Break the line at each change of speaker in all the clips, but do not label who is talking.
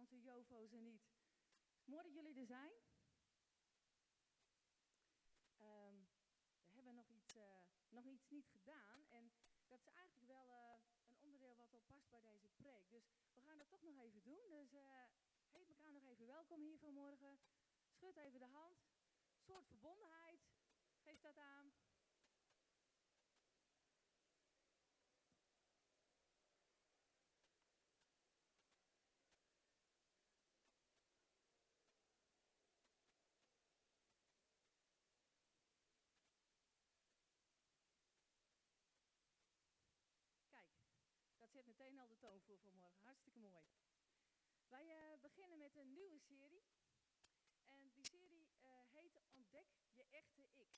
onze jovo's er niet. Mooi dat jullie er zijn. Ehm, we hebben nog iets, eh, nog iets niet gedaan. En dat is eigenlijk wel uh, een onderdeel wat wel past bij deze preek. Dus we gaan dat toch nog even doen. Dus uh, heet elkaar nog even welkom hier vanmorgen. Schud even de hand. soort verbondenheid. Geef dat aan. Meteen al de toon voor vanmorgen. Hartstikke mooi. Wij uh, beginnen met een nieuwe serie. En die serie uh, heet Ontdek je echte ik.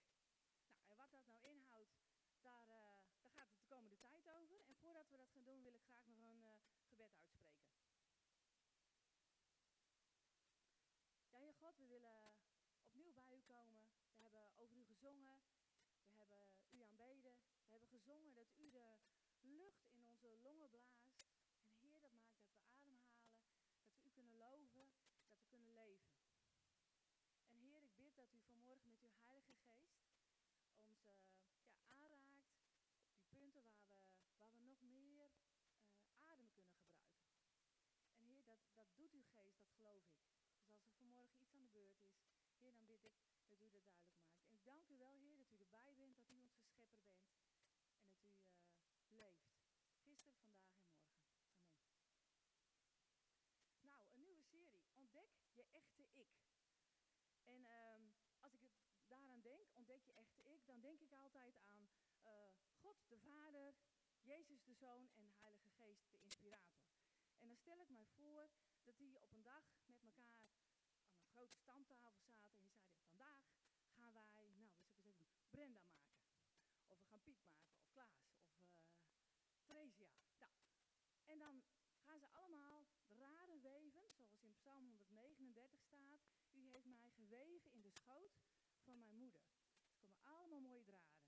Nou, en wat dat nou inhoudt, daar, uh, daar gaat het de komende tijd over. En voordat we dat gaan doen, wil ik graag nog een gebed uitspreken. Ja, Heer God, we willen opnieuw bij u komen. We hebben over u gezongen. We hebben u aanbeden. We hebben gezongen dat u de lucht in onze longen blaast. En Heer, dat maakt dat we ademhalen, dat we u kunnen loven, dat we kunnen leven. En Heer, ik bid dat u vanmorgen met uw Heilige Geest ons uh, ja, aanraakt op die punten waar we, waar we nog meer uh, adem kunnen gebruiken. En Heer, dat, dat doet uw geest, dat geloof ik. Dus als er vanmorgen iets aan de beurt is, Heer, dan bid ik dat u dat duidelijk maakt. En ik dank u wel, Heer, dat u erbij bent, dat u onze schepper bent. En dat u uh, leeft. Gisteren, vandaag en morgen. Amen. Nou, een nieuwe serie. Ontdek je echte ik. En um, als ik daaraan denk, ontdek je echte ik, dan denk ik altijd aan uh, God de Vader, Jezus de Zoon en Heilige Geest de Inspirator. En dan stel ik mij voor dat die op een dag met elkaar aan een grote stamtafel zaten en zeiden, vandaag gaan wij, nou, even doen, Brenda maken. Of we gaan Piet maken, of Klaas, of uh, Theresia. Nou, en dan gaan ze allemaal draden weven, zoals in Psalm 139 staat. U heeft mij geweven in de schoot van mijn moeder. Er komen allemaal mooie draden.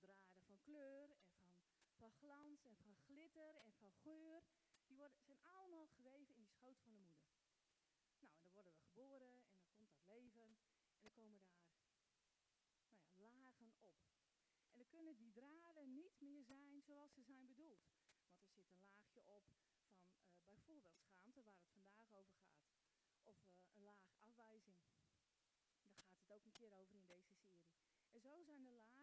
draden van kleur en van, van glans en van glitter en van geur. Die worden, zijn allemaal geweven in die schoot van de moeder. Nou, en dan worden we geboren en dan komt dat leven. En dan komen daar nou ja, lagen op. En dan kunnen die draden niet meer zijn zoals ze zijn bedoeld. Want er zit een laagje op van uh, bijvoorbeeld schaamte, waar het vandaag over gaat. Of uh, een laag afwijzing. Daar gaat het ook een keer over in deze serie. En zo zijn er lagen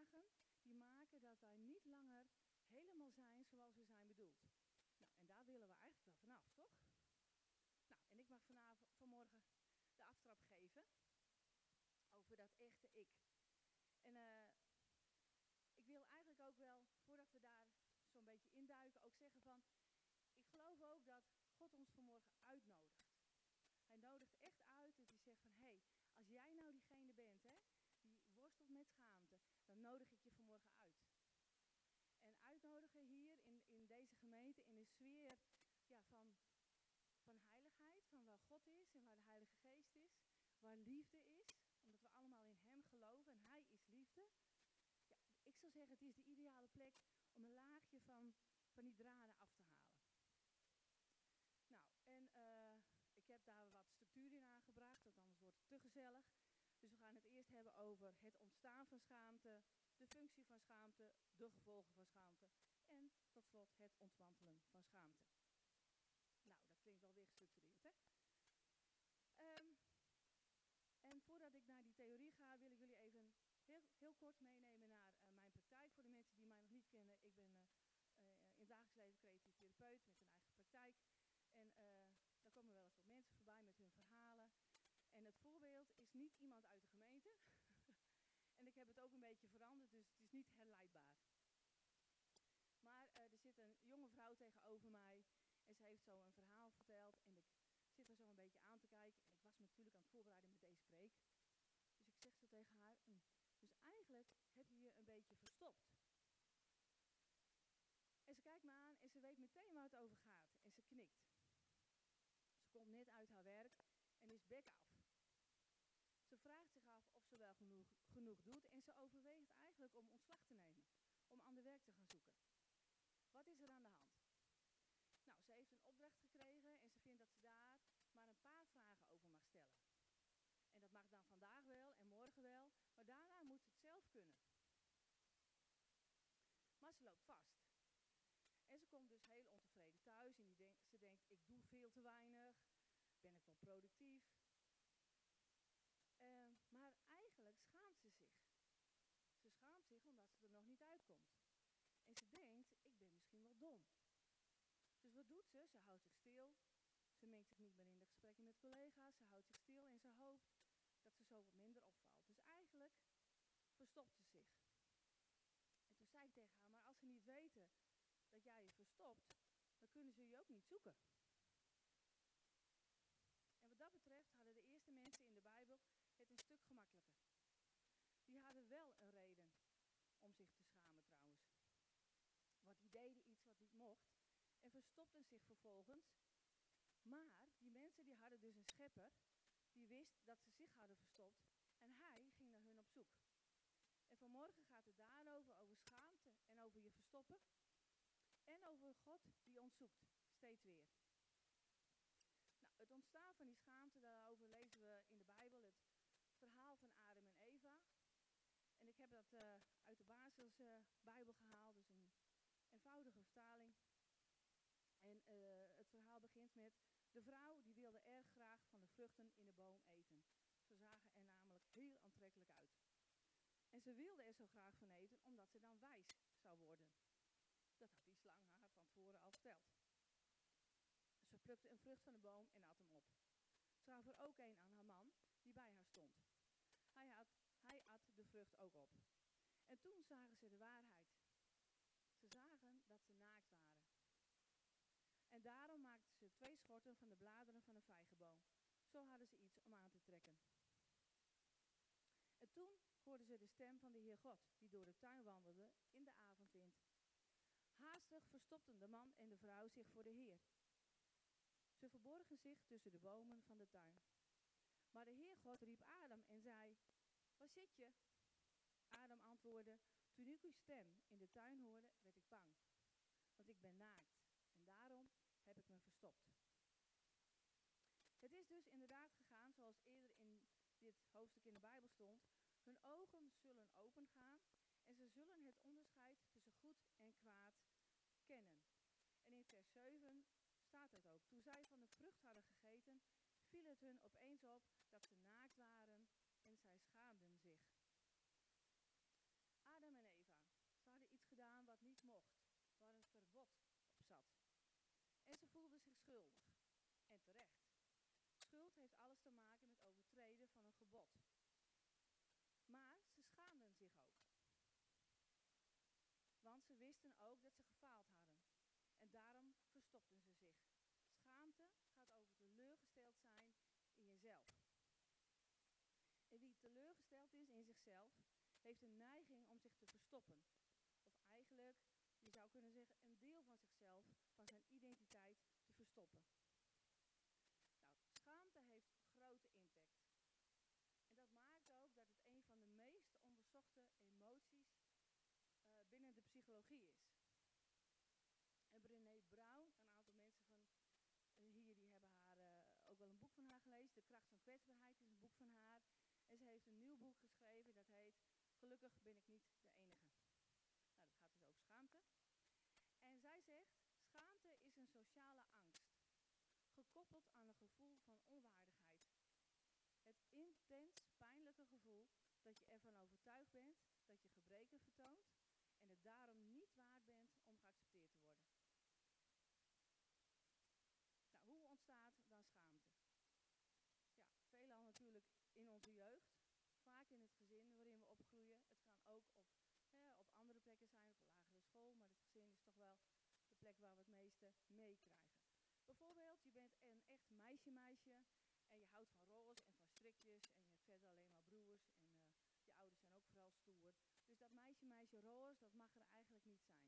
die maken dat wij niet langer helemaal zijn zoals we zijn bedoeld. Nou, en daar willen we eigenlijk wel vanaf, toch? Nou, en ik mag vanavond, vanmorgen de aftrap geven over dat echte ik. En uh, ik wil eigenlijk ook wel, voordat we daar zo'n beetje induiken, ook zeggen van, ik geloof ook dat God ons vanmorgen uitnodigt. Nodigt echt uit dat hij zegt van, hé, hey, als jij nou diegene bent, hè, die worstelt met schaamte, dan nodig ik je vanmorgen uit. En uitnodigen hier in, in deze gemeente, in de sfeer ja, van, van heiligheid, van waar God is en waar de Heilige Geest is, waar liefde is, omdat we allemaal in Hem geloven en Hij is liefde ik zou zeggen, het is de ideale plek om een laagje van, van die draden af te halen. Nou, en uh, ik heb daar wat structuur in aangebracht, want anders wordt het te gezellig. Dus we gaan het eerst hebben over het ontstaan van schaamte, de functie van schaamte, de gevolgen van schaamte en tot slot het ontmantelen van schaamte. Nou, dat klinkt wel weer gestructureerd, hè? Um, en voordat ik naar die theorie ga, wil ik jullie even heel, heel kort meenemen naar uh, mijn praktijk. Voor de mensen die mij nog niet kennen, ik ben uh, in het dagelijks leven creatief therapeut met een eigen praktijk. En komen wel eens wat mensen voorbij met hun verhalen. En het voorbeeld is niet iemand uit de gemeente. en ik heb het ook een beetje veranderd, dus het is niet herleidbaar. Maar er zit een jonge vrouw tegenover mij en ze heeft zo een verhaal verteld. En ik zit er zo een beetje aan te kijken. En ik was natuurlijk aan het voorbereiden met deze preek. Dus ik zeg zo tegen haar, hm, dus eigenlijk heb je je een beetje verstopt. En ze kijkt me aan en ze weet meteen waar het over gaat. En ze knikt komt net uit haar werk en is bek af. Ze vraagt zich af of ze wel genoeg, genoeg doet en ze overweegt eigenlijk om ontslag te nemen, om aan de werk te gaan zoeken. Wat is er aan de hand? Nou, ze heeft een opdracht gekregen en ze vindt dat ze daar maar een paar vragen over mag stellen. En dat mag dan vandaag wel en morgen wel, maar daarna moet ze het zelf kunnen. Maar ze loopt vast. En ze komt dus heel ontevreden thuis en die ze denkt, ik doe veel te weinig, ben ik wel productief. Uh, maar eigenlijk schaamt ze zich. Ze schaamt zich omdat ze er nog niet uitkomt. En ze denkt, ik ben misschien wel dom. Dus wat doet ze? Ze houdt zich stil. Ze mengt zich niet meer in de gesprekken met collega's. Ze houdt zich stil en ze hoopt dat ze zo wat minder opvalt. Dus eigenlijk verstopt ze zich. En toen zei ik tegen haar, maar als ze niet weten dat jij je verstopt, dan kunnen ze je ook niet zoeken. En wat dat betreft hadden de eerste mensen in de Bijbel het een stuk gemakkelijker. Die hadden wel een reden om zich te schamen trouwens. Want die deden iets wat niet mocht en verstopten zich vervolgens. Maar die mensen die hadden dus een schepper die wist dat ze zich hadden verstopt en hij ging naar hun op zoek. En vanmorgen gaat het daarover, over schaamte en over je verstoppen. En over God die ons zoekt, steeds weer. Nou, het ontstaan van die schaamte, daarover lezen we in de Bijbel het verhaal van Adam en Eva. En ik heb dat uh, uit de basisbijbel uh, gehaald, dus een eenvoudige vertaling. En uh, het verhaal begint met, de vrouw die wilde erg graag van de vruchten in de boom eten. Ze zagen er namelijk heel aantrekkelijk uit. En ze wilde er zo graag van eten, omdat ze dan wijs zou worden. Dat had die slang haar van tevoren al verteld. Ze plukte een vrucht van de boom en at hem op. Ze gaf er ook een aan haar man, die bij haar stond. Hij, hij at de vrucht ook op. En toen zagen ze de waarheid. Ze zagen dat ze naakt waren. En daarom maakten ze twee schorten van de bladeren van een vijgenboom. Zo hadden ze iets om aan te trekken. En toen hoorden ze de stem van de Heer God, die door de tuin wandelde in de avondwind. Haastig verstopten de man en de vrouw zich voor de Heer. Ze verborgen zich tussen de bomen van de tuin. Maar de Heer God riep Adam en zei, waar zit je? Adam antwoordde, toen ik uw stem in de tuin hoorde, werd ik bang. Want ik ben naakt en daarom heb ik me verstopt. Het is dus inderdaad gegaan zoals eerder in dit hoofdstuk in de Bijbel stond. Hun ogen zullen opengaan en ze zullen het onderscheid tussen goed en kwaad kennen. En in vers 7 staat het ook. Toen zij van de vrucht hadden gegeten, viel het hun opeens op dat ze naakt waren en zij schaamden zich. Adam en Eva, ze hadden iets gedaan wat niet mocht, waar een verbod op zat. En ze voelden zich schuldig. En terecht. Schuld heeft alles te maken met overtreden van een gebod. Maar ze schaamden zich ook. Want ze wisten ook dat ze gefaald hadden. En daarom verstopten ze zich. Schaamte gaat over teleurgesteld zijn in jezelf. En wie teleurgesteld is in zichzelf, heeft een neiging om zich te verstoppen. Of eigenlijk, je zou kunnen zeggen, een deel van zichzelf, van zijn identiteit te verstoppen. Nou, schaamte heeft grote impact. En dat maakt ook dat het een van de meest onderzochte emoties binnen de psychologie is. En Brené Brown, een aantal mensen van uh, hier die hebben haar uh, ook wel een boek van haar gelezen. De kracht van kwetsbaarheid is een boek van haar. En ze heeft een nieuw boek geschreven dat heet Gelukkig ben ik niet de enige. Nou, dat gaat dus over schaamte. En zij zegt, schaamte is een sociale angst, gekoppeld aan een gevoel van onwaardigheid. Het intens pijnlijke gevoel dat je ervan overtuigd bent dat je gebreken vertoont daarom niet waard bent om geaccepteerd te worden. Nou, hoe ontstaat dan schaamte? Ja, veelal natuurlijk in onze jeugd, vaak in het gezin waarin we opgroeien. Het kan ook op, hè, op andere plekken zijn, op een lagere school, maar het gezin is toch wel de plek waar we het meeste meekrijgen. Bijvoorbeeld, je bent een echt meisje-meisje en je houdt van roze en van strikjes en je hebt verder alleen maar broers en uh, je ouders zijn ook vooral Dus dat meisje-meisje roze, dat mag er eigenlijk niet zijn.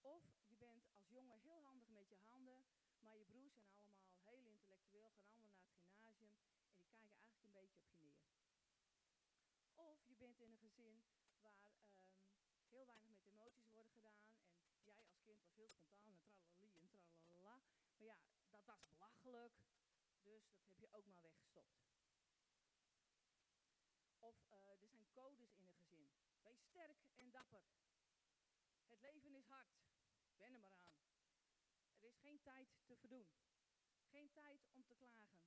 Of je bent als jongen heel handig met je handen, maar je broers zijn allemaal heel intellectueel, gaan allemaal naar het gymnasium en die kijken eigenlijk een beetje op je neer. Of je bent in een gezin waar um, heel weinig met emoties worden gedaan en jij als kind was heel spontaan en tralali en tralala. Maar ja, dat was belachelijk, dus dat heb je ook maar weggestopt. Of eh, er zijn codes in een gezin. Wees sterk en dapper. Het leven is hard. Ben er maar aan. Er is geen tijd te verdoen. Geen tijd om te klagen.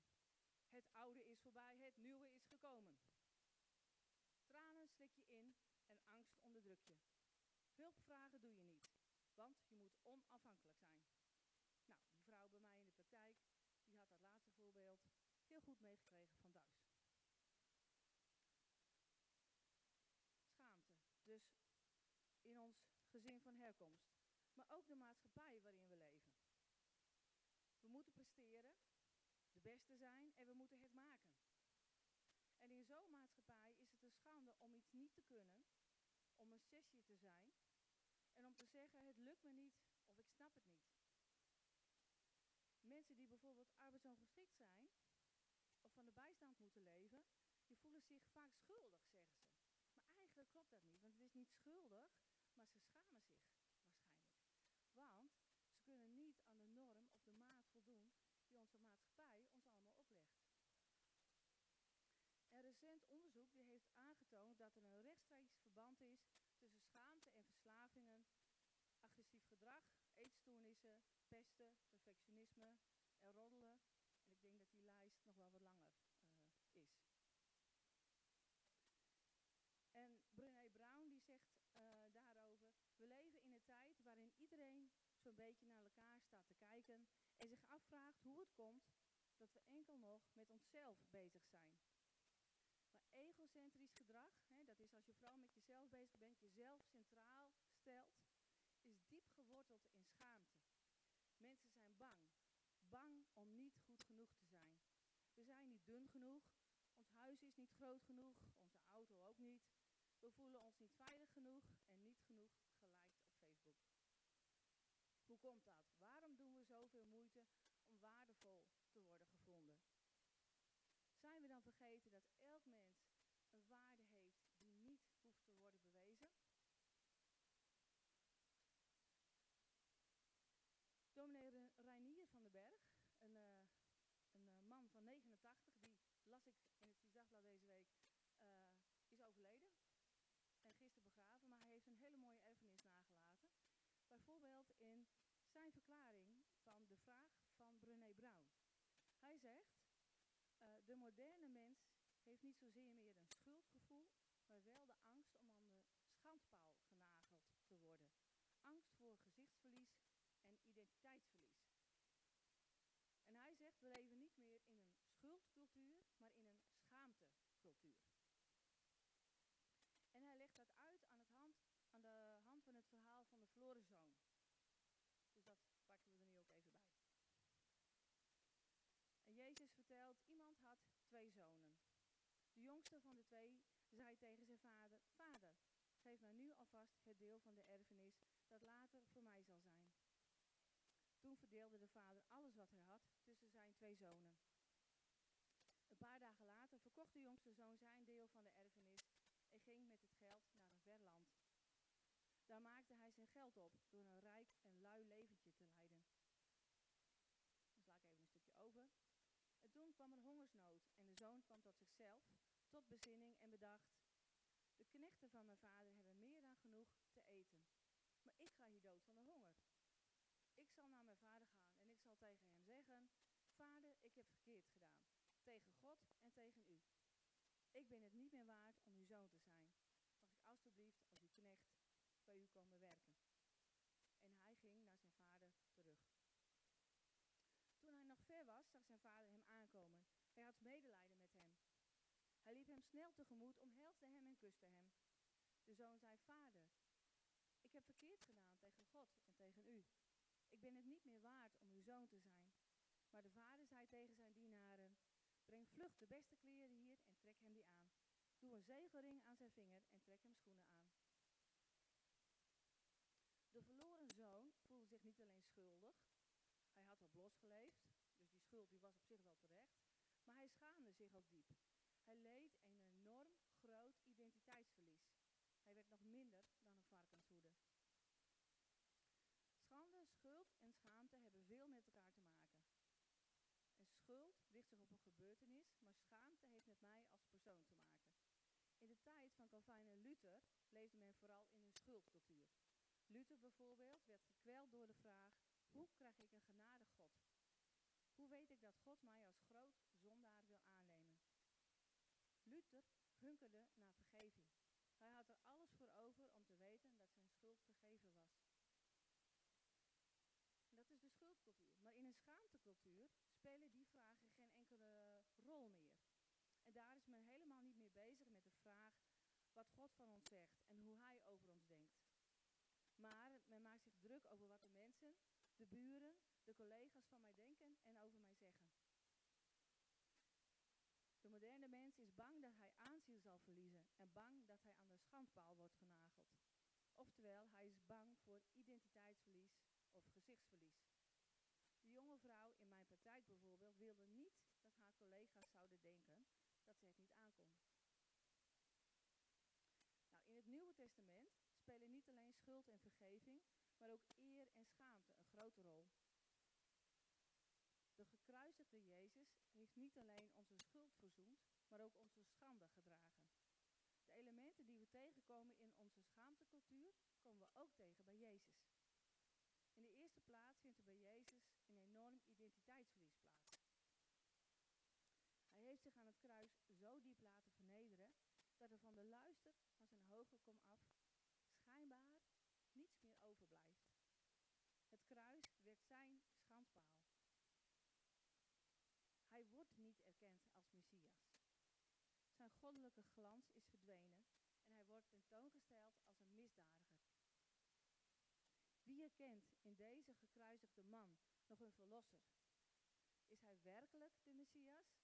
Het oude is voorbij, het nieuwe is gekomen. Tranen slik je in en angst onderdruk je. Hulpvragen doe je niet, want je moet onafhankelijk zijn. Nou, die vrouw bij mij in de praktijk, die had dat laatste voorbeeld heel goed meegekregen van. Schaamte, dus in ons gezin van herkomst, maar ook de maatschappij waarin we leven. We moeten presteren, de beste zijn en we moeten het maken. En in zo'n maatschappij is het een schande om iets niet te kunnen, om een sessie te zijn en om te zeggen het lukt me niet of ik snap het niet. Mensen die bijvoorbeeld arbeidsongeschikt zijn of van de bijstand moeten leven, die voelen zich vaak schuldig, zeggen ze. Klopt dat niet, want het is niet schuldig, maar ze schamen zich waarschijnlijk. Want ze kunnen niet aan de norm of de maat voldoen die onze maatschappij ons allemaal oplegt. Een recent onderzoek die heeft aangetoond dat er een rechtstreeks verband is tussen schaamte en verslavingen, agressief gedrag, eetstoornissen, pesten, perfectionisme en roddelen. En ik denk dat die lijst nog wel wat langer uh, is. En Brené Brown die zegt uh, daarover, we leven in een tijd waarin iedereen zo'n beetje naar elkaar staat te kijken en zich afvraagt hoe het komt dat we enkel nog met onszelf bezig zijn. Maar egocentrisch gedrag, hè, dat is als je vooral met jezelf bezig bent, jezelf centraal stelt, is diep geworteld in schaamte. Mensen zijn bang. Bang om niet goed genoeg te zijn. We zijn niet dun genoeg. Ons huis is niet groot genoeg. Onze auto ook niet. We voelen ons niet veilig genoeg en niet genoeg geliked op Facebook. Hoe komt dat? Waarom doen we zoveel moeite om waardevol te worden gevonden? Zijn we dan vergeten dat elk mens een waarde heeft die niet hoeft te worden bewezen? Dominee Reinier van den Berg, een, uh, een uh, man van 89, die las ik in het Dagblad deze week, uh, is overleden. En gisteren begraven, maar hij heeft een hele mooie erfenis nagelaten. Bijvoorbeeld in zijn verklaring van de vraag van Brené Brown. Hij zegt, uh, de moderne mens heeft niet zozeer meer een schuldgevoel, maar wel de angst om aan de schandpaal genageld te worden. Angst voor gezichtsverlies en identiteitsverlies. En hij zegt, we leven niet meer in een schuldcultuur, maar in een schaamtecultuur. En hij legt dat uit aan, het hand, aan de hand van het verhaal van de verloren. Dus dat pakken we er nu ook even bij. En Jezus vertelt, iemand had twee zonen. De jongste van de twee zei tegen zijn vader, vader, geef mij nu alvast het deel van de erfenis dat later voor mij zal zijn. Toen verdeelde de vader alles wat hij had tussen zijn twee zonen. Een paar dagen later verkocht de jongste zoon zijn deel van de erfenis en ging met het geld naar een ver land. Geld op door een rijk en lui leventje te leiden. Dan sla ik even een stukje over. En toen kwam er hongersnood en de zoon kwam tot zichzelf, tot bezinning en bedacht: De knechten van mijn vader hebben meer dan genoeg te eten. Maar ik ga hier dood van de honger. Ik zal naar mijn vader gaan en ik zal tegen hem zeggen: Vader, ik heb verkeerd gedaan. Tegen God en tegen u. Ik ben het niet meer waard om uw zoon te zijn. Mag ik alstublieft u komen werken? En hij ging naar zijn vader terug. Toen hij nog ver was, zag zijn vader hem aankomen. Hij had medelijden met hem. Hij liep hem snel tegemoet, omhelsde hem en kuste hem. De zoon zei, vader, ik heb verkeerd gedaan tegen God en tegen u. Ik ben het niet meer waard om uw zoon te zijn. Maar de vader zei tegen zijn dienaren, breng vlug de beste kleren hier en trek hem die aan. Doe een zegelring aan zijn vinger en trek hem schoenen aan. De verloren zoon voelde zich niet alleen schuldig, hij had op losgeleefd, dus die schuld die was op zich wel terecht, maar hij schaamde zich ook diep. Hij leed een enorm groot identiteitsverlies. Hij werd nog minder dan een varkenshoede. Schande, schuld en schaamte hebben veel met elkaar te maken. En schuld richt zich op een gebeurtenis, maar schaamte heeft met mij als persoon te maken. In de tijd van Calvijn en Luther leefde men vooral in een schuldcultuur. Luther bijvoorbeeld werd gekweld door de vraag: hoe krijg ik een genade God? Hoe weet ik dat God mij als groot zondaar wil aannemen? Luther hunkerde naar vergeving. Hij had er alles voor over om te weten dat zijn schuld vergeven was. Dat is de schuldcultuur. Maar in een schaamtecultuur spelen die vragen geen enkele rol meer. En daar is men helemaal niet meer bezig met de vraag wat God van ons zegt en hoe Hij over ons denkt. Maar men maakt zich druk over wat de mensen, de buren, de collega's van mij denken en over mij zeggen. De moderne mens is bang dat hij aanzien zal verliezen en bang dat hij aan de schandpaal wordt genageld. Oftewel, hij is bang voor identiteitsverlies of gezichtsverlies. De jonge vrouw in mijn praktijk bijvoorbeeld wilde niet dat haar collega's zouden denken dat ze het niet aankon. Nou, in het Nieuwe Testament spelen niet alleen schuld en vergeving, maar ook eer en schaamte een grote rol. De gekruisigde Jezus heeft niet alleen onze schuld verzoend, maar ook onze schande gedragen. De elementen die we tegenkomen in onze schaamtecultuur, komen we ook tegen bij Jezus. In de eerste plaats vindt er bij Jezus een enorm identiteitsverlies plaats. Hij heeft zich aan het kruis zo diep laten vernederen dat er van de luister van zijn hoge kom af niets meer overblijft. Het kruis werd zijn schandpaal. Hij wordt niet erkend als Messias. Zijn goddelijke glans is verdwenen en hij wordt tentoongesteld als een misdadiger. Wie erkent in deze gekruisigde man nog een verlosser? Is hij werkelijk de Messias?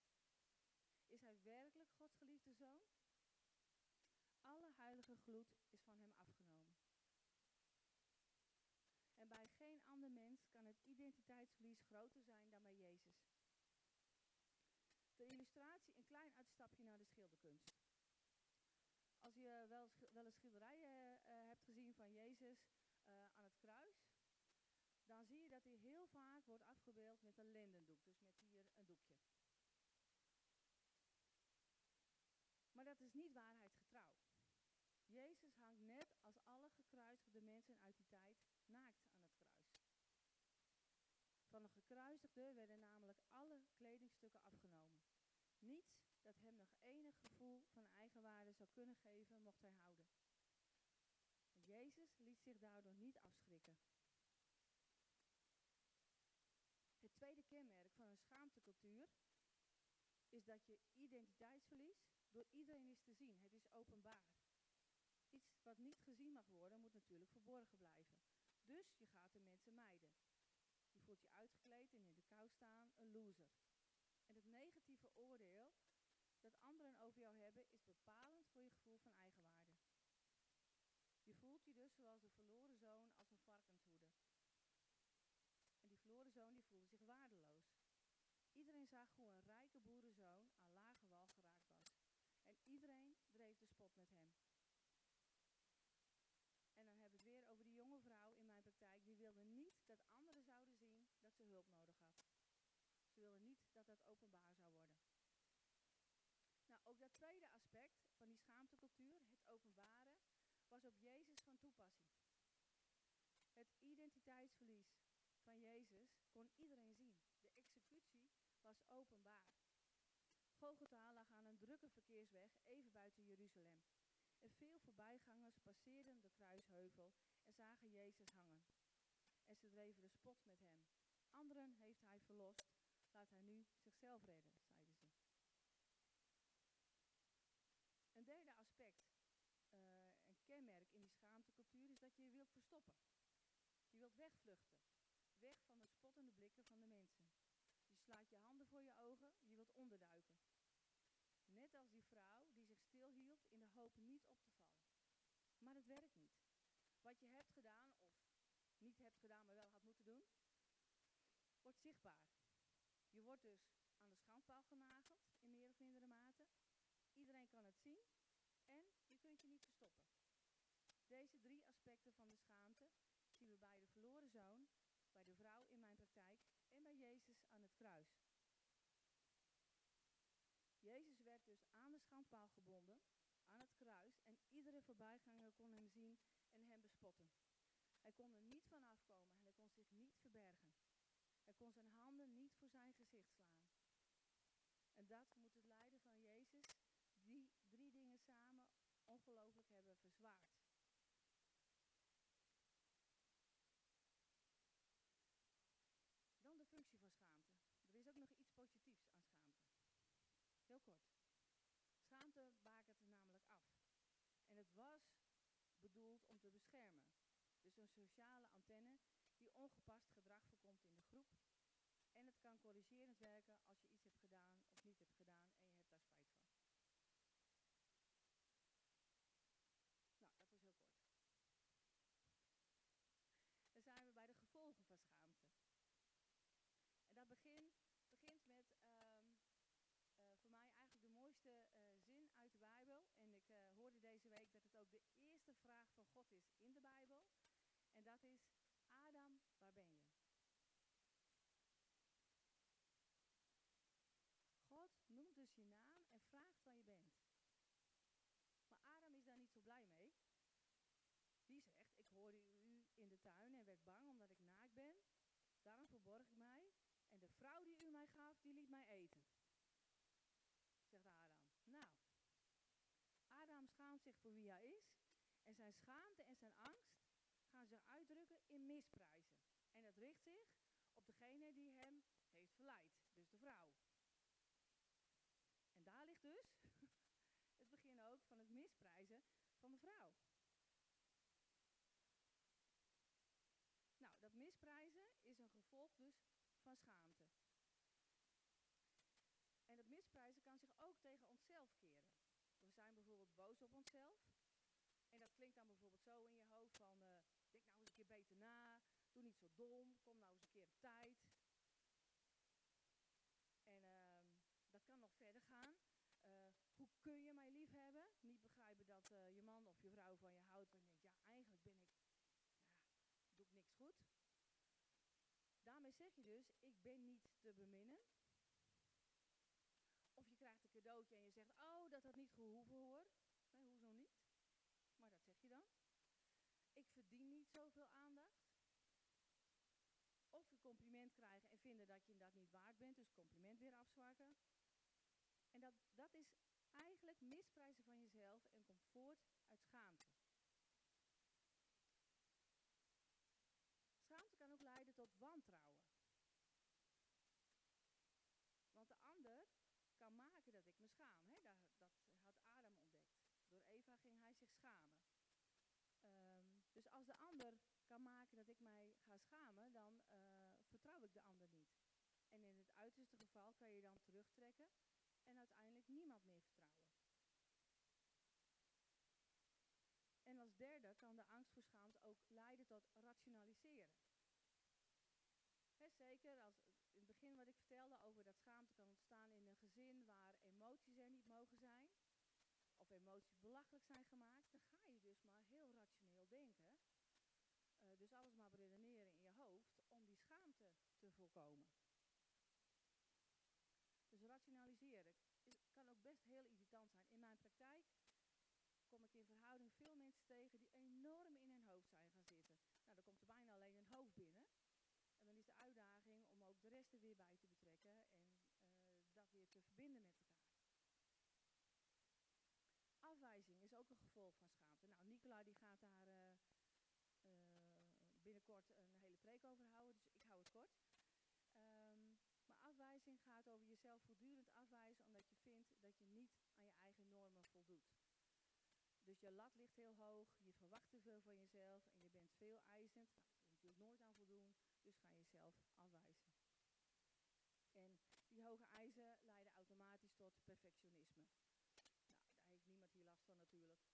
Is hij werkelijk Gods geliefde zoon? Alle heilige gloed is van hem afgenomen. En bij geen ander mens kan het identiteitsverlies groter zijn dan bij Jezus. De illustratie, een klein uitstapje naar de schilderkunst. Als je wel, wel eens schilderijen uh, hebt gezien van Jezus uh, aan het kruis, dan zie je dat hij heel vaak wordt afgebeeld met een lendendoek, dus met hier een doekje. Maar dat is niet waarheidsgetrouw. Jezus hangt net als alle gekruisigde mensen uit die tijd naakt aan. Van een gekruisigde werden namelijk alle kledingstukken afgenomen. Niets dat hem nog enig gevoel van eigenwaarde zou kunnen geven, mocht hij houden. Jezus liet zich daardoor niet afschrikken. Het tweede kenmerk van een schaamtecultuur is dat je identiteitsverlies door iedereen is te zien. Het is openbaar. Iets wat niet gezien mag worden, moet natuurlijk verborgen blijven. Dus je gaat de mensen mijden. Voelt je uitgekleed en in de kou staan, een loser. En het negatieve oordeel dat anderen over jou hebben, is bepalend voor je gevoel van eigenwaarde. Je voelt je dus zoals de verloren zoon als een varkenshoede. En die verloren zoon die voelde zich waardeloos. Iedereen zag hoe een rijke boerenzoon aan lage wal geraakt was. En iedereen dreef de spot met hem. En dan hebben we het weer over die jonge vrouw in mijn praktijk. Die wilde niet dat anderen zouden ze hulp nodig had. Ze wilde niet dat dat openbaar zou worden. Nou, ook dat tweede aspect van die schaamtecultuur, het openbaren, was op Jezus van toepassing. Het identiteitsverlies van Jezus kon iedereen zien. De executie was openbaar. Golgotha lag aan een drukke verkeersweg even buiten Jeruzalem. En veel voorbijgangers passeerden de kruisheuvel en zagen Jezus hangen. En ze dreven de spot met hem. Anderen heeft hij verlost, laat hij nu zichzelf redden, zeiden ze. Een derde aspect kenmerk in die schaamtecultuur is dat je je wilt verstoppen. Je wilt wegvluchten. Weg van de spottende blikken van de mensen. Je slaat je handen voor je ogen, je wilt onderduiken. Net als die vrouw die zich stilhield in de hoop niet op te vallen. Maar het werkt niet. Wat je hebt gedaan, of niet hebt gedaan, maar wel had moeten doen, wordt zichtbaar. Je wordt dus aan de schandpaal genageld, in meer of mindere mate. Iedereen kan het zien en je kunt je niet verstoppen. Deze drie aspecten van de schaamte zien we bij de verloren zoon, bij de vrouw in mijn praktijk en bij Jezus aan het kruis. Jezus werd dus aan de schandpaal gebonden aan het kruis en iedere voorbijganger kon hem zien en hem bespotten. Hij kon er niet van afkomen en hij kon zich niet verbergen. Hij kon zijn handen niet voor zijn gezicht slaan. En dat moet het lijden van Jezus, die drie dingen samen ongelooflijk hebben verzwaard. Dan de functie van schaamte. Er is ook nog iets positiefs aan schaamte. Heel kort. Schaamte bakent namelijk af. En het was bedoeld om te beschermen. Dus een sociale antenne ongepast gedrag voorkomt in de groep. En het kan corrigerend werken als je iets hebt gedaan of niet hebt gedaan en je hebt daar spijt van. Nou, dat was heel kort. Dan zijn we bij de gevolgen van schaamte. En dat begin, begint met um, uh, voor mij eigenlijk de mooiste uh, zin uit de Bijbel. En ik uh, hoorde deze week dat het ook de eerste vraag van God is in de Bijbel. En dat is, God noemt dus je naam en vraagt waar je bent. Maar Adam is daar niet zo blij mee. Die zegt, ik hoorde u in de tuin en werd bang omdat ik naakt ben. Daarom verborg ik mij. En de vrouw die u mij gaf, die liet mij eten. Zegt Adam. Nou, Adam schaamt zich voor wie hij is. En zijn schaamte en zijn angst gaan zich uitdrukken in misprijzen. En dat richt zich op degene die hem heeft verleid, dus de vrouw. En daar ligt dus het begin ook van het misprijzen van de vrouw. Nou, dat misprijzen is een gevolg dus van schaamte. En dat misprijzen kan zich ook tegen onszelf keren. We zijn bijvoorbeeld boos op onszelf. En dat klinkt dan bijvoorbeeld zo in je hoofd van, uh, denk nou eens een keer beter na, doe niet zo dom, kom nou eens een keer op tijd. En uh, dat kan nog verder gaan. Uh, hoe kun je mij lief hebben? Niet begrijpen dat uh, je man of je vrouw van je houdt. En denkt, ja, eigenlijk ben ik, ja, doe ik niks goed. Daarmee zeg je dus, ik ben niet te beminnen. Of je krijgt een cadeautje en je zegt, oh, dat had niet gehoeven hoor. Nee, hoezo niet? Maar dat zeg je dan. Ik verdien niet zoveel aandacht. Of je compliment krijgen en vinden dat je dat niet waard bent, dus compliment weer afzwakken. En dat, dat is eigenlijk misprijzen van jezelf en komt voort uit schaamte. Schaamte kan ook leiden tot wantrouwen. Want de ander kan maken dat ik me schaam. Dat, dat had Adam ontdekt. Door Eva ging hij zich schamen. Um, dus als de ander maken dat ik mij ga schamen, dan uh, vertrouw ik de ander niet. En in het uiterste geval kan je dan terugtrekken en uiteindelijk niemand meer vertrouwen. En als derde kan de angst voor schaamte ook leiden tot rationaliseren. He, zeker als in het begin wat ik vertelde over dat schaamte kan ontstaan in een gezin waar emoties er niet mogen zijn, of emoties belachelijk zijn gemaakt, dan ga je dus maar heel rationeel denken. Alles maar redeneren in je hoofd om die schaamte te voorkomen. Dus rationaliseren is, kan ook best heel irritant zijn. In mijn praktijk kom ik in verhouding veel mensen tegen die enorm in hun hoofd zijn gaan zitten. Nou, dan komt er bijna alleen een hoofd binnen. En dan is de uitdaging om ook de rest er weer bij te betrekken en uh, dat weer te verbinden met elkaar. Afwijzing is ook een gevolg van schaamte. Nou, Nicola die gaat daar uh, binnenkort een hele preek over houden, dus ik hou het kort. Um, maar afwijzing gaat over jezelf voortdurend afwijzen omdat je vindt dat je niet aan je eigen normen voldoet. Dus je lat ligt heel hoog, je verwacht te veel van jezelf en je bent veel eisend. Nou, daar je natuurlijk nooit aan voldoen, dus ga je jezelf afwijzen. En die hoge eisen leiden automatisch tot perfectionisme. Nou, daar heeft niemand hier last van natuurlijk.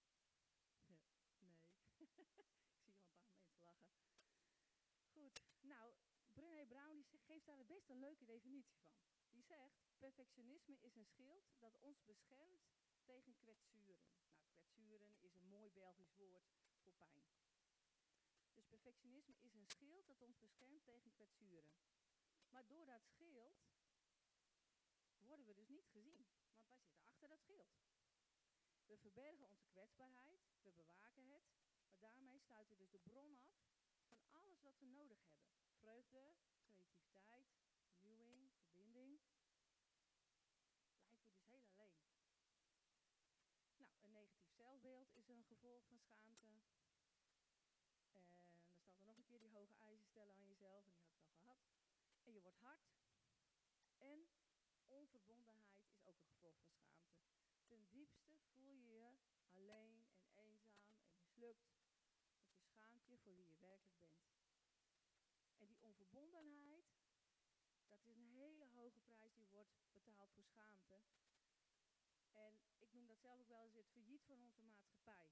Nee. ik zie al een paar mensen lachen. Nou, Brené Brown die geeft daar best een leuke definitie van. Die zegt, perfectionisme is een schild dat ons beschermt tegen kwetsuren. Nou, kwetsuren is een mooi Belgisch woord voor pijn. Dus perfectionisme is een schild dat ons beschermt tegen kwetsuren. Maar door dat schild worden we dus niet gezien, want wij zitten achter dat schild. We verbergen onze kwetsbaarheid, we bewaken het, maar daarmee sluiten we dus de bron af wat we nodig hebben. Vreugde, creativiteit, vernieuwing, verbinding. Blijven we dus heel alleen. Nou, een negatief zelfbeeld is een gevolg van schaamte. En dan staat er nog een keer die hoge eisen stellen aan jezelf, en die had ik al gehad. En je wordt hard. En onverbondenheid is ook een gevolg van schaamte. Ten diepste voel je je alleen en eenzaam en mislukt. Want je schaamt je voor wie je werkelijk bent. Onverbondenheid, dat is een hele hoge prijs die wordt betaald voor schaamte. En ik noem dat zelf ook wel eens het failliet van onze maatschappij.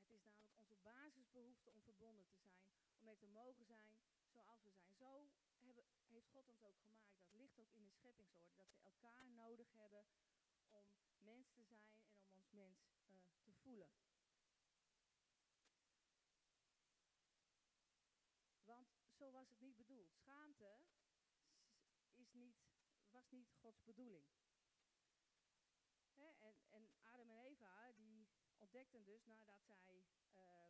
Het is namelijk onze basisbehoefte om verbonden te zijn, om er te mogen zijn zoals we zijn. Zo hebben, heeft God ons ook gemaakt. Dat ligt ook in de scheppingsorde. Dat we elkaar nodig hebben om mens te zijn en om ons mens uh, te voelen. Want zo was het niet bedoeld. Is niet, was niet Gods bedoeling. En, en Adam en Eva die ontdekten dus nadat zij uh,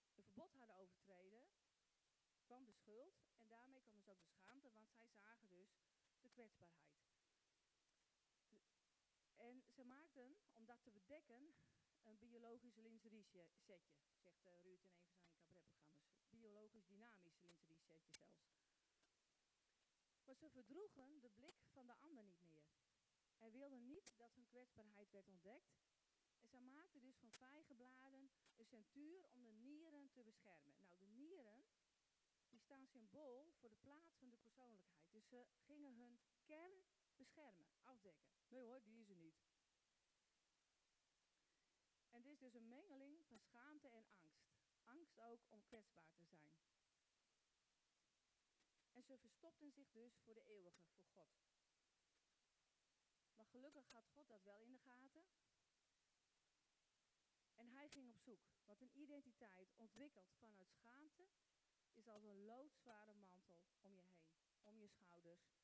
een verbod hadden overtreden, kwam de schuld en daarmee kwam dus ook de schaamte, want zij zagen dus de kwetsbaarheid. En ze maakten, om dat te bedekken, een biologisch lingerie-setje, zegt uh, Ruud in een van zijn cabaretprogramma's. Biologisch dynamisch lingerie-setje zelfs. Maar ze verdroegen de blik van de ander niet meer. En wilden niet dat hun kwetsbaarheid werd ontdekt. En ze maakten dus van vijgenbladen een centuur om de nieren te beschermen. Nou, de nieren die staan symbool voor de plaats van de persoonlijkheid. Dus ze gingen hun kern beschermen, afdekken. Nee hoor, die is er niet. En dit is dus een mengeling van schaamte en angst. Angst ook om kwetsbaar te zijn. Ze verstopten zich dus voor de eeuwige, voor God. Maar gelukkig had God dat wel in de gaten. En hij ging op zoek. Want een identiteit ontwikkeld vanuit schaamte is als een loodzware mantel om je heen, om je schouders.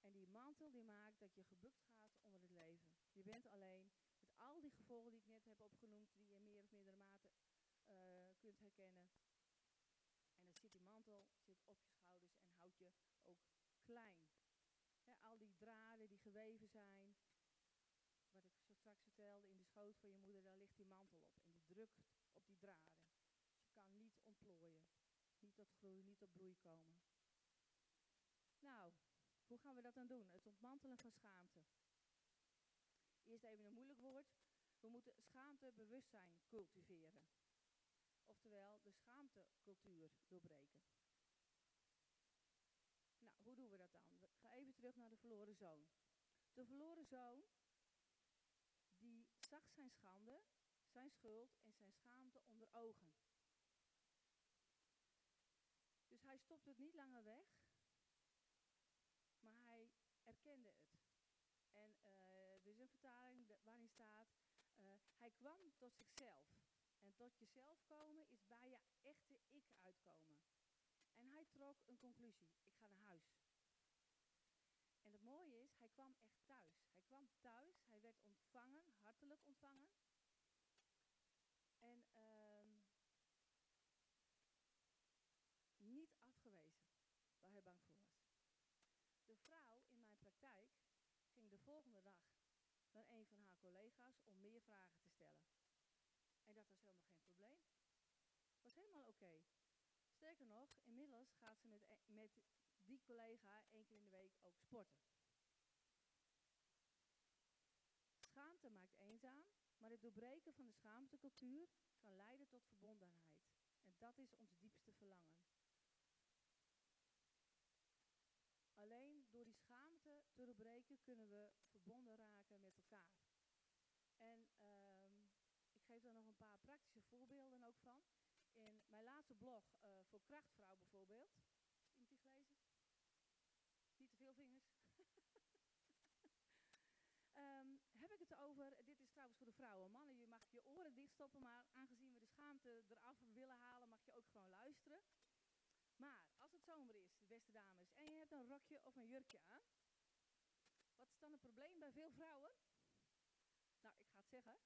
En die mantel die maakt dat je gebukt gaat onder het leven. Je bent alleen met al die gevolgen die ik net heb opgenoemd, die je in meer of mindere mate uh, kunt herkennen. En dan zit die mantel zit op je schouders ook klein. al die draden die geweven zijn, wat ik zo straks vertelde, in de schoot van je moeder, daar ligt die mantel op. En die drukt op die draden. Dus je kan niet ontplooien. Niet tot groei, niet tot bloei komen. Nou, hoe gaan we dat dan doen? Het ontmantelen van schaamte. Eerst even een moeilijk woord. We moeten schaamtebewustzijn cultiveren. Oftewel, de schaamtecultuur doorbreken. Hoe doen we dat dan? We gaan even terug naar de verloren zoon. De verloren zoon, die zag zijn schande, zijn schuld en zijn schaamte onder ogen. Dus hij stopte het niet langer weg, maar hij erkende het. En uh, er is een vertaling waarin staat, uh, hij kwam tot zichzelf. En tot jezelf komen is bij je echte ik uitkomen. Trok een conclusie. Ik ga naar huis. En het mooie is, hij kwam echt thuis. Hij kwam thuis, hij werd ontvangen, hartelijk ontvangen. En uh, niet afgewezen, waar hij bang voor was. De vrouw in mijn praktijk ging de volgende dag naar een van haar collega's om meer vragen te stellen. En dat was helemaal geen probleem. Was helemaal oké. Sterker nog, inmiddels gaat ze met, e-, met die collega één keer in de week ook sporten. Schaamte maakt eenzaam, maar het doorbreken van de schaamtecultuur kan leiden tot verbondenheid. En dat is ons diepste verlangen. Alleen door die schaamte te doorbreken kunnen we verbonden raken met elkaar. En um, ik geef daar nog een paar praktische voorbeelden ook van. In mijn laatste blog uh, voor Krachtvrouw bijvoorbeeld. Iemand die gelezen? Niet te veel vingers. um, heb ik het over, dit is trouwens voor de vrouwen. Mannen, je mag je oren dichtstoppen, maar aangezien we de schaamte eraf willen halen, mag je ook gewoon luisteren. Maar als het zomer is, beste dames, en je hebt een rokje of een jurkje aan, wat is dan het probleem bij veel vrouwen? nou ik ga het zeggen,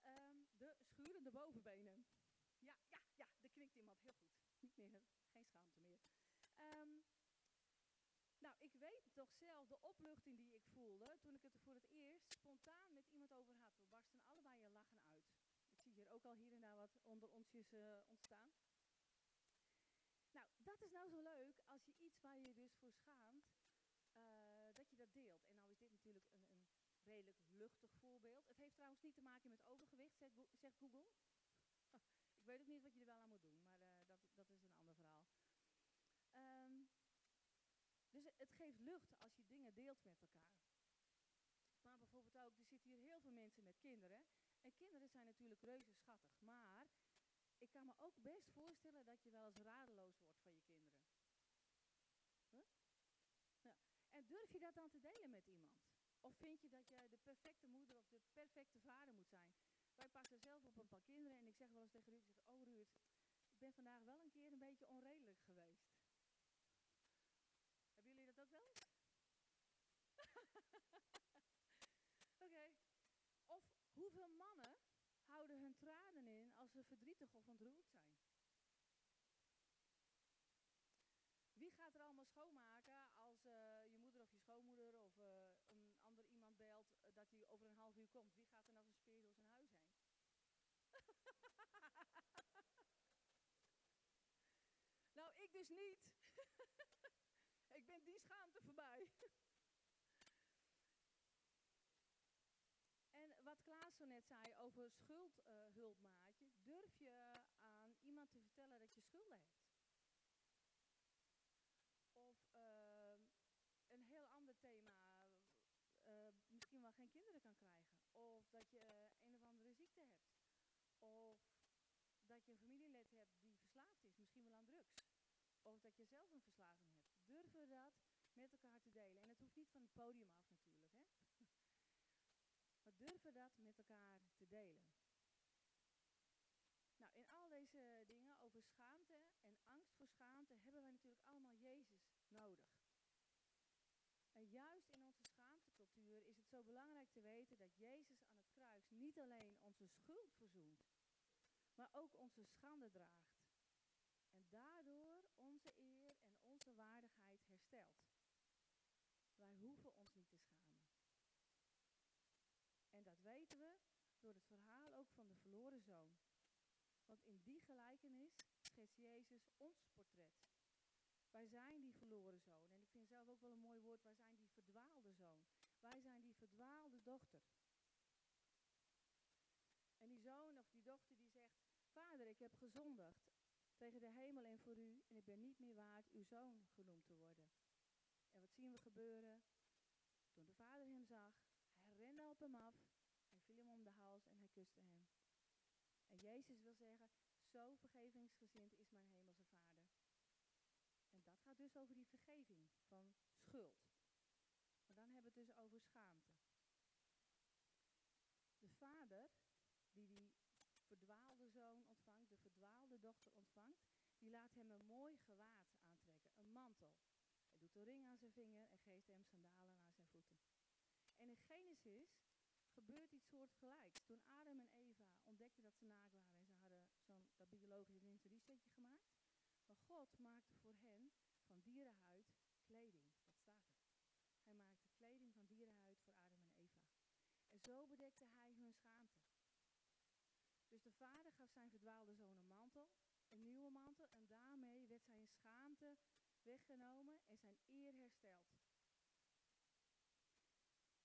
ehm, de schurende bovenbenen. Ja, ja, ja, er knikt iemand, heel goed. Niet meer, geen schaamte meer. Um, nou, ik weet toch zelf de opluchting die ik voelde toen ik het er voor het eerst spontaan met iemand over had. We barsten allebei een lachen uit. Ik zie hier ook al hier en daar wat onder onsjes uh, ontstaan. Nou, dat is nou zo leuk als je iets waar je dus voor schaamt, uh, dat je dat deelt. En nou is dit natuurlijk een, een, redelijk luchtig voorbeeld. Het heeft trouwens niet te maken met overgewicht, zegt Google. Ik weet ook niet wat je er wel aan moet doen, maar uh, dat, dat is een ander verhaal. Um, dus het geeft lucht als je dingen deelt met elkaar. Maar bijvoorbeeld ook, er zitten hier heel veel mensen met kinderen. En kinderen zijn natuurlijk reuze schattig. Maar ik kan me ook best voorstellen dat je wel eens radeloos wordt van je kinderen. Ja. En durf je dat dan te delen met iemand? Of vind je dat je de perfecte moeder of de perfecte vader moet zijn? Wij passen zelf op een paar kinderen en ik zeg wel eens tegen Ruud, oh Ruud, ik ben vandaag wel een keer een beetje onredelijk geweest dat ook wel? Oké. Of hoeveel mannen houden hun tranen in als ze verdrietig of ontroerd zijn? Wie gaat er allemaal schoonmaken als uh, je moeder of je schoonmoeder of uh, een ander iemand belt uh, dat hij over een half uur komt? Wie gaat er nog een speer door zijn? nou, ik dus niet. Ik ben die schaamte voorbij. en wat Klaas zo net zei over schuldhulpmaatje, durf je aan iemand te vertellen dat je schulden hebt? Of uh, een heel ander thema, uh, misschien wel geen kinderen kan krijgen. Of dat je een of andere ziekte hebt. Of dat je een familielid hebt die verslaafd is, misschien wel aan drugs. Of dat je zelf een verslaving hebt durven dat met elkaar te delen. En het hoeft niet van het podium af natuurlijk, hè. Maar durven dat met elkaar te delen. Nou, in al deze dingen over schaamte en angst voor schaamte hebben wij natuurlijk allemaal Jezus nodig. En juist in onze schaamtecultuur is het zo belangrijk te weten dat Jezus aan het kruis niet alleen onze schuld verzoent, maar ook onze schande draagt. En daardoor onze eer en onze waardigheid herstelt. Wij hoeven ons niet te schamen. En dat weten we door het verhaal ook van de verloren zoon. Want in die gelijkenis schetst Jezus ons portret. Wij zijn die verloren zoon. En ik vind zelf ook wel een mooi woord. Wij zijn die verdwaalde zoon. Wij zijn die verdwaalde dochter. En die zoon of die dochter die Vader, ik heb gezondigd tegen de hemel en voor u en ik ben niet meer waard uw zoon genoemd te worden. En wat zien we gebeuren? Toen de vader hem zag, hij rende op hem af, hij viel hem om de hals en hij kuste hem. En Jezus wil zeggen, zo vergevingsgezind is mijn hemelse vader. En dat gaat dus over die vergeving van schuld. Maar dan hebben we het dus over schaamte. De vader die die verdwaalde zoon ontvangt, de verdwaalde dochter ontvangt, die laat hem een mooi gewaad aantrekken, een mantel. Hij doet een ring aan zijn vinger en geeft hem sandalen aan zijn voeten. En in Genesis gebeurt iets soortgelijks. Toen Adam en Eva ontdekten dat ze naakt waren en ze hadden zo'n dat biologische interiesetje gemaakt. Maar God maakte voor hen van dierenhuid kleding. Dat staat er. Hij maakte kleding van dierenhuid voor Adam en Eva. En zo bedekte hij hun schaamte. De vader gaf zijn verdwaalde zoon een mantel, een nieuwe mantel, en daarmee werd zijn schaamte weggenomen en zijn eer hersteld.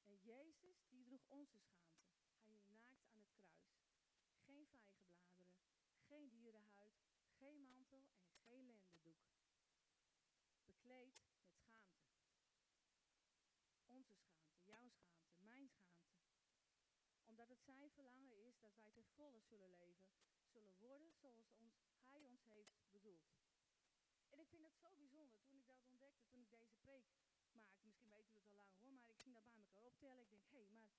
En Jezus, die droeg onze schaamte. Hij hing naakt aan het kruis. Geen vijgenbladeren, geen dierenhuid, geen mantel en geen lendendoek. Bekleed met schaamte. Onze schaamte, jouw schaamte, mijn schaamte omdat het zijn verlangen is dat wij ten volle zullen leven, zullen worden zoals ons, Hij ons heeft bedoeld. En ik vind het zo bijzonder, toen ik dat ontdekte, toen ik deze preek maakte, misschien weten u het al lang hoor, maar ik ging dat bij elkaar optellen. Ik denk, hé, hey, maar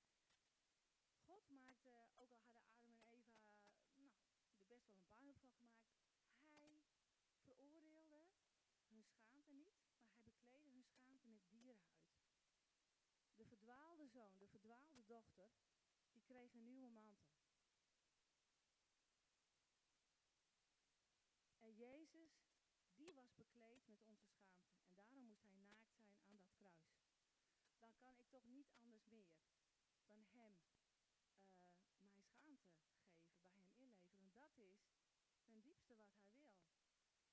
God maakte, ook al hadden Adam en Eva, nou, er best wel een puinhoop van gemaakt, Hij veroordeelde hun schaamte niet, maar Hij bekleedde hun schaamte met dierenhuid. De verdwaalde zoon, de verdwaalde dochter, kreeg een nieuwe mantel. En Jezus, die was bekleed met onze schaamte. En daarom moest hij naakt zijn aan dat kruis. Dan kan ik toch niet anders meer dan hem uh, mijn schaamte geven, bij hem inleveren. Want dat is ten diepste wat hij wil.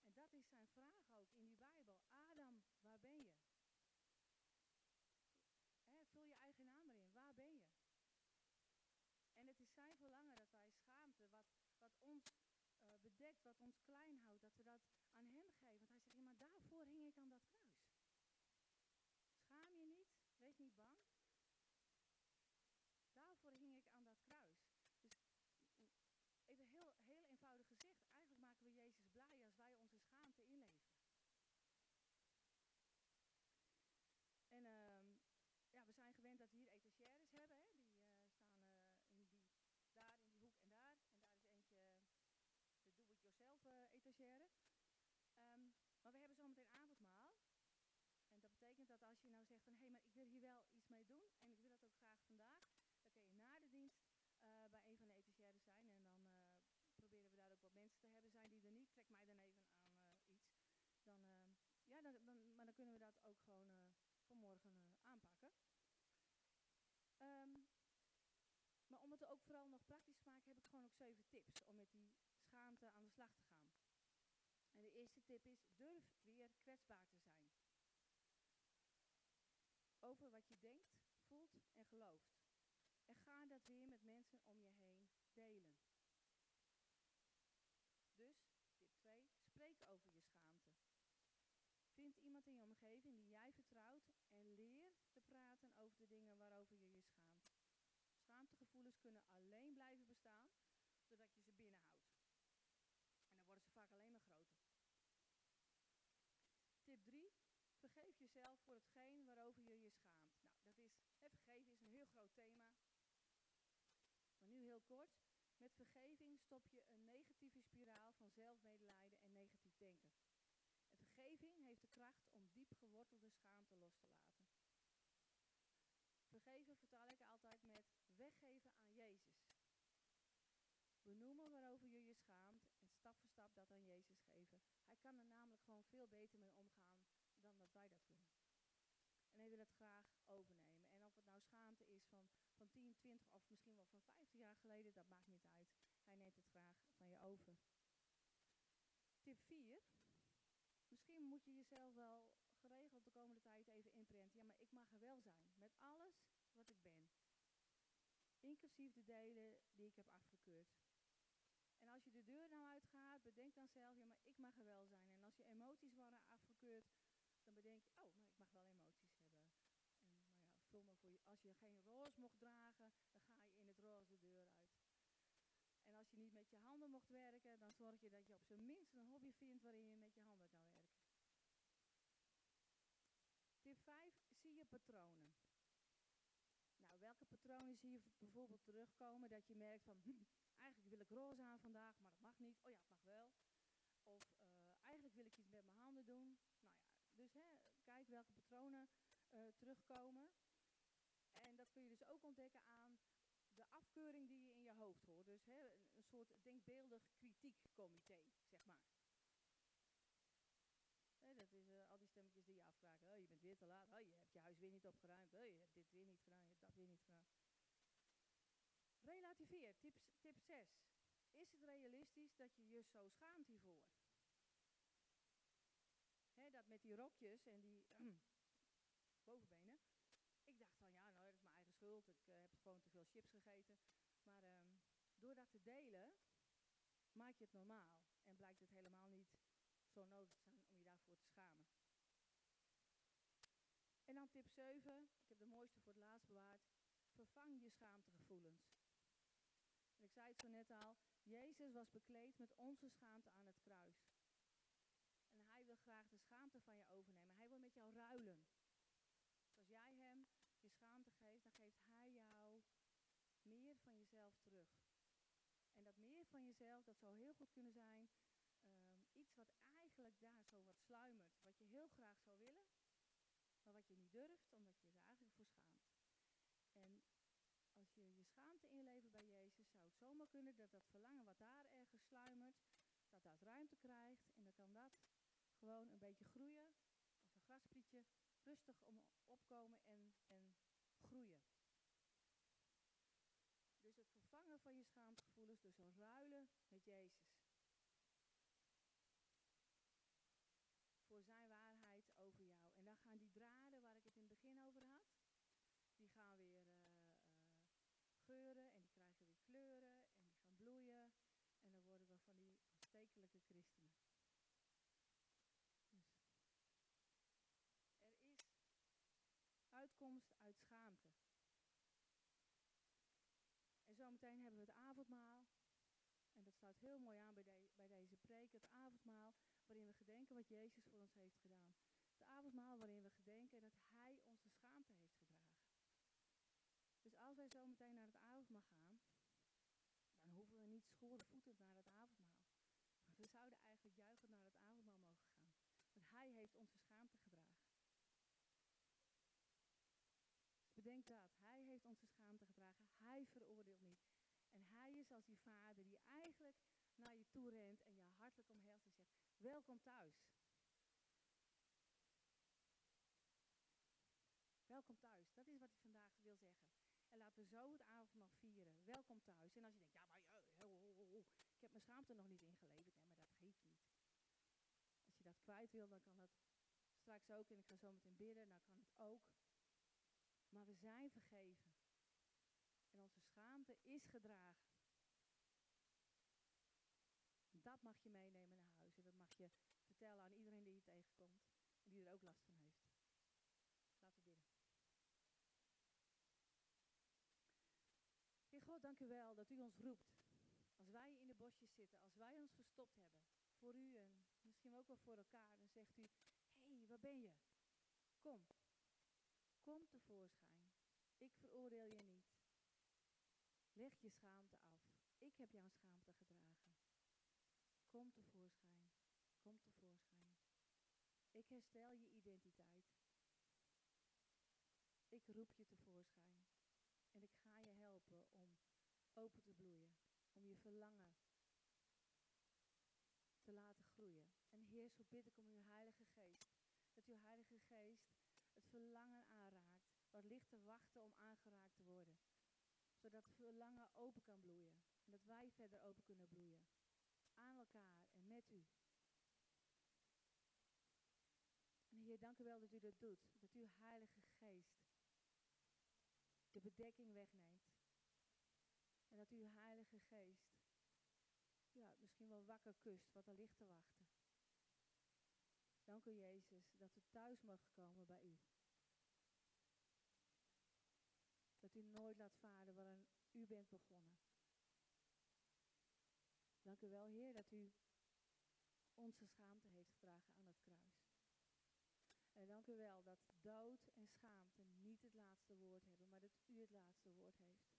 En dat is zijn vraag ook in die Bijbel. Adam, waar ben je? vul je eigen naam erin. Waar ben je? En het is zijn verlangen dat wij schaamte, wat, wat ons uh, bedekt, wat ons klein houdt, dat we dat aan hem geven. Want hij zegt, ja, maar daarvoor hing ik aan dat kruis. Schaam je niet, wees niet bang. Daarvoor hing ik aan dat kruis. Dus even heel, heel eenvoudig gezegd, eigenlijk maken we Jezus blij als wij onze schaamte inleveren. En um, ja, we zijn gewend dat we hier etagères hebben. Hè? Die uh, staan uh, in die, daar in die hoek en daar. En daar is eentje de etagère. Um, maar we hebben zometeen avondmaal. En dat betekent dat als je nou zegt van hé, hey, maar ik wil hier wel iets mee doen en ik wil dat ook graag vandaag, dan kun je na de dienst uh, bij een van de etagères zijn en dan uh, proberen we daar ook wat mensen te hebben. Zijn die er niet, trek mij dan even aan uh, iets. Dan, ja, dan, maar dan kunnen we dat ook gewoon vanmorgen aanpakken. Um, maar om het ook vooral nog praktisch te maken, heb ik gewoon ook zeven tips om met die schaamte aan de slag te gaan. En de eerste tip is, durf weer kwetsbaar te zijn. Over wat je denkt, voelt en gelooft. En ga dat weer met mensen om je heen delen. Dus, tip 2, spreek over je schaamte. Vind iemand in je omgeving die jij vertrouwt en leer te praten over de dingen waarover je je schaamt. Schaamtegevoelens kunnen alleen blijven bestaan doordat je ze binnenhoudt. En dan worden ze vaak alleen maar groter. Tip 3. Vergeef jezelf voor hetgeen waarover je je schaamt. Nou, dat is, hè, vergeven is een heel groot thema. Maar nu heel kort. Met vergeving stop je een negatieve spiraal van zelfmedelijden en negatief denken. En vergeving heeft de kracht om diep gewortelde schaamte los te laten. Vergeven vertaal ik altijd met weggeven aan Jezus. Benoemen waarover je je schaamt stap voor stap dat aan Jezus geven. Hij kan er namelijk gewoon veel beter mee omgaan dan dat wij dat kunnen. En hij wil het graag overnemen. En of het nou schaamte is van, van 10, 20 of misschien wel van 50 jaar geleden, dat maakt niet uit. Hij neemt het graag van je over. Tip 4. Misschien moet je jezelf wel geregeld de komende tijd even inprenten. Ja, maar ik mag er wel zijn. Met alles wat ik ben. Inclusief de delen die ik heb afgekeurd. Als je de deur nou uitgaat, bedenk dan zelf, ja, maar ik mag er wel zijn. En als je emoties worden afgekeurd, dan bedenk je, oh, ik mag wel emoties hebben. En nou ja, vul maar voor je. Als je geen roze mocht dragen, dan ga je in het roze de deur uit. En als je niet met je handen mocht werken, dan zorg je dat je op zijn minst een hobby vindt waarin je met je handen kan werken. Tip 5, zie je patronen. Nou, welke patronen zie je bijvoorbeeld terugkomen dat je merkt van, hm, eigenlijk wil ik roze aan vandaag, maar dat mag niet. Oh ja, het mag wel. Of uh, eigenlijk wil ik iets met mijn handen doen. Nou ja, dus hè, kijk welke patronen uh, terugkomen. En dat kun je dus ook ontdekken aan de afkeuring die je in je hoofd hoort. Dus hè, een soort denkbeeldig kritiekcomité, zeg maar. Dat is uh, al die stemmetjes die je afkraken. Oh, je bent weer te laat. Oh, je hebt je huis weer niet opgeruimd. Oh, je hebt dit weer niet gedaan. Je hebt dat weer niet gedaan. Relativeer, tip, tip 6. Is het realistisch dat je je zo schaamt hiervoor? Dat met die rokjes en die bovenbenen. Ik dacht van ja, nou dat is mijn eigen schuld. Ik uh, heb gewoon te veel chips gegeten. Maar um, door dat te delen, maak je het normaal. En blijkt het helemaal niet zo nodig zijn om je daarvoor te schamen. En dan tip 7. Ik heb de mooiste voor het laatst bewaard. Vervang je schaamtegevoelens. Ik zei het zo net al. Jezus was bekleed met onze schaamte aan het kruis. En hij wil graag de schaamte van je overnemen. Hij wil met jou ruilen. Dus als jij hem je schaamte geeft, dan geeft hij jou meer van jezelf terug. En dat meer van jezelf, dat zou heel goed kunnen zijn um, iets wat eigenlijk daar zo wat sluimert. Wat je heel graag zou willen, maar wat je niet durft, omdat je er eigenlijk voor schaamt. En als je je schaamte inlevert bij Jezus, zou het zomaar kunnen dat dat verlangen wat daar ergens sluimert, dat dat ruimte krijgt. En dan kan dat gewoon een beetje groeien, als een grasprietje, rustig om, opkomen en, en groeien. Dus het vervangen van je schaamtegevoelens, dus een ruilen met Jezus. Voor zijn waarheid over jou. En dan gaan die draden waar ik het in het begin over had, die gaan weer uh, geuren en die krijgen weer kleuren en die gaan bloeien. En dan worden we van die aanstekelijke christenen. Dus. Er is uitkomst uit schaamte. En zometeen hebben we het avondmaal. En dat sluit heel mooi aan bij, bij deze preek. Het avondmaal waarin we gedenken wat Jezus voor ons heeft gedaan. Het avondmaal waarin we gedenken dat Hij onze schaamte heeft gedragen. Dus als wij zometeen naar het avondmaal gaan, dan hoeven we niet schoorvoetend naar het avondmaal. We zouden eigenlijk juichend naar het avondmaal mogen gaan. Want Hij heeft onze schaamte gedragen. Dus bedenk dat. Hij heeft onze schaamte gedragen. Hij veroordeelt niet. En hij is als die vader die eigenlijk naar je toe rent en je hartelijk omhelst en zegt, welkom thuis. Welkom thuis, dat is wat hij vandaag wil zeggen. En laten we zo het avondmaal vieren. Welkom thuis. En als je denkt, ja maar uh, ik heb mijn schaamte nog niet ingeleverd. Nee, maar dat geeft niet. Als je kwijt wil, dan kan dat straks ook. En ik ga zo meteen bidden, dan kan het ook. Maar we zijn vergeven. En onze schaamte is gedragen. Dat mag je meenemen naar huis. En dat mag je vertellen aan iedereen die je tegenkomt. En die er ook last van heeft. Laten we bidden. Heer God, dank u wel dat u ons roept. Als wij in de bosjes zitten, als wij ons verstopt hebben. Voor u en misschien ook wel voor elkaar. Dan zegt u, hé, hey, waar ben je? Kom. Kom tevoorschijn. Ik veroordeel je niet. Leg je schaamte af. Ik heb jouw schaamte gedragen. Kom tevoorschijn. Kom tevoorschijn. Ik herstel je identiteit. Ik roep je tevoorschijn. En ik ga je helpen om open te bloeien. Om je verlangen te laten zo bid ik om uw Heilige Geest. Dat uw Heilige Geest het verlangen aanraakt. Wat ligt te wachten om aangeraakt te worden zodat het verlangen open kan bloeien. En dat wij verder open kunnen bloeien. Aan elkaar en met u. En Heer, dank u wel dat u dat doet. Dat uw Heilige Geest de bedekking wegneemt. En dat uw Heilige Geest ja, misschien wel wakker kust wat er ligt te wachten. Dank u Jezus dat we thuis mogen komen bij u. Dat u nooit laat varen waarin u bent begonnen. Dank u wel, Heer, dat u onze schaamte heeft gedragen aan het kruis. En dank u wel dat dood en schaamte niet het laatste woord hebben, maar dat u het laatste woord heeft.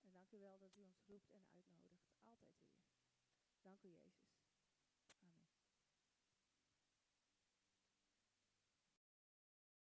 En dank u wel dat u ons roept en uitnodigt, altijd weer. Dank u, Jezus.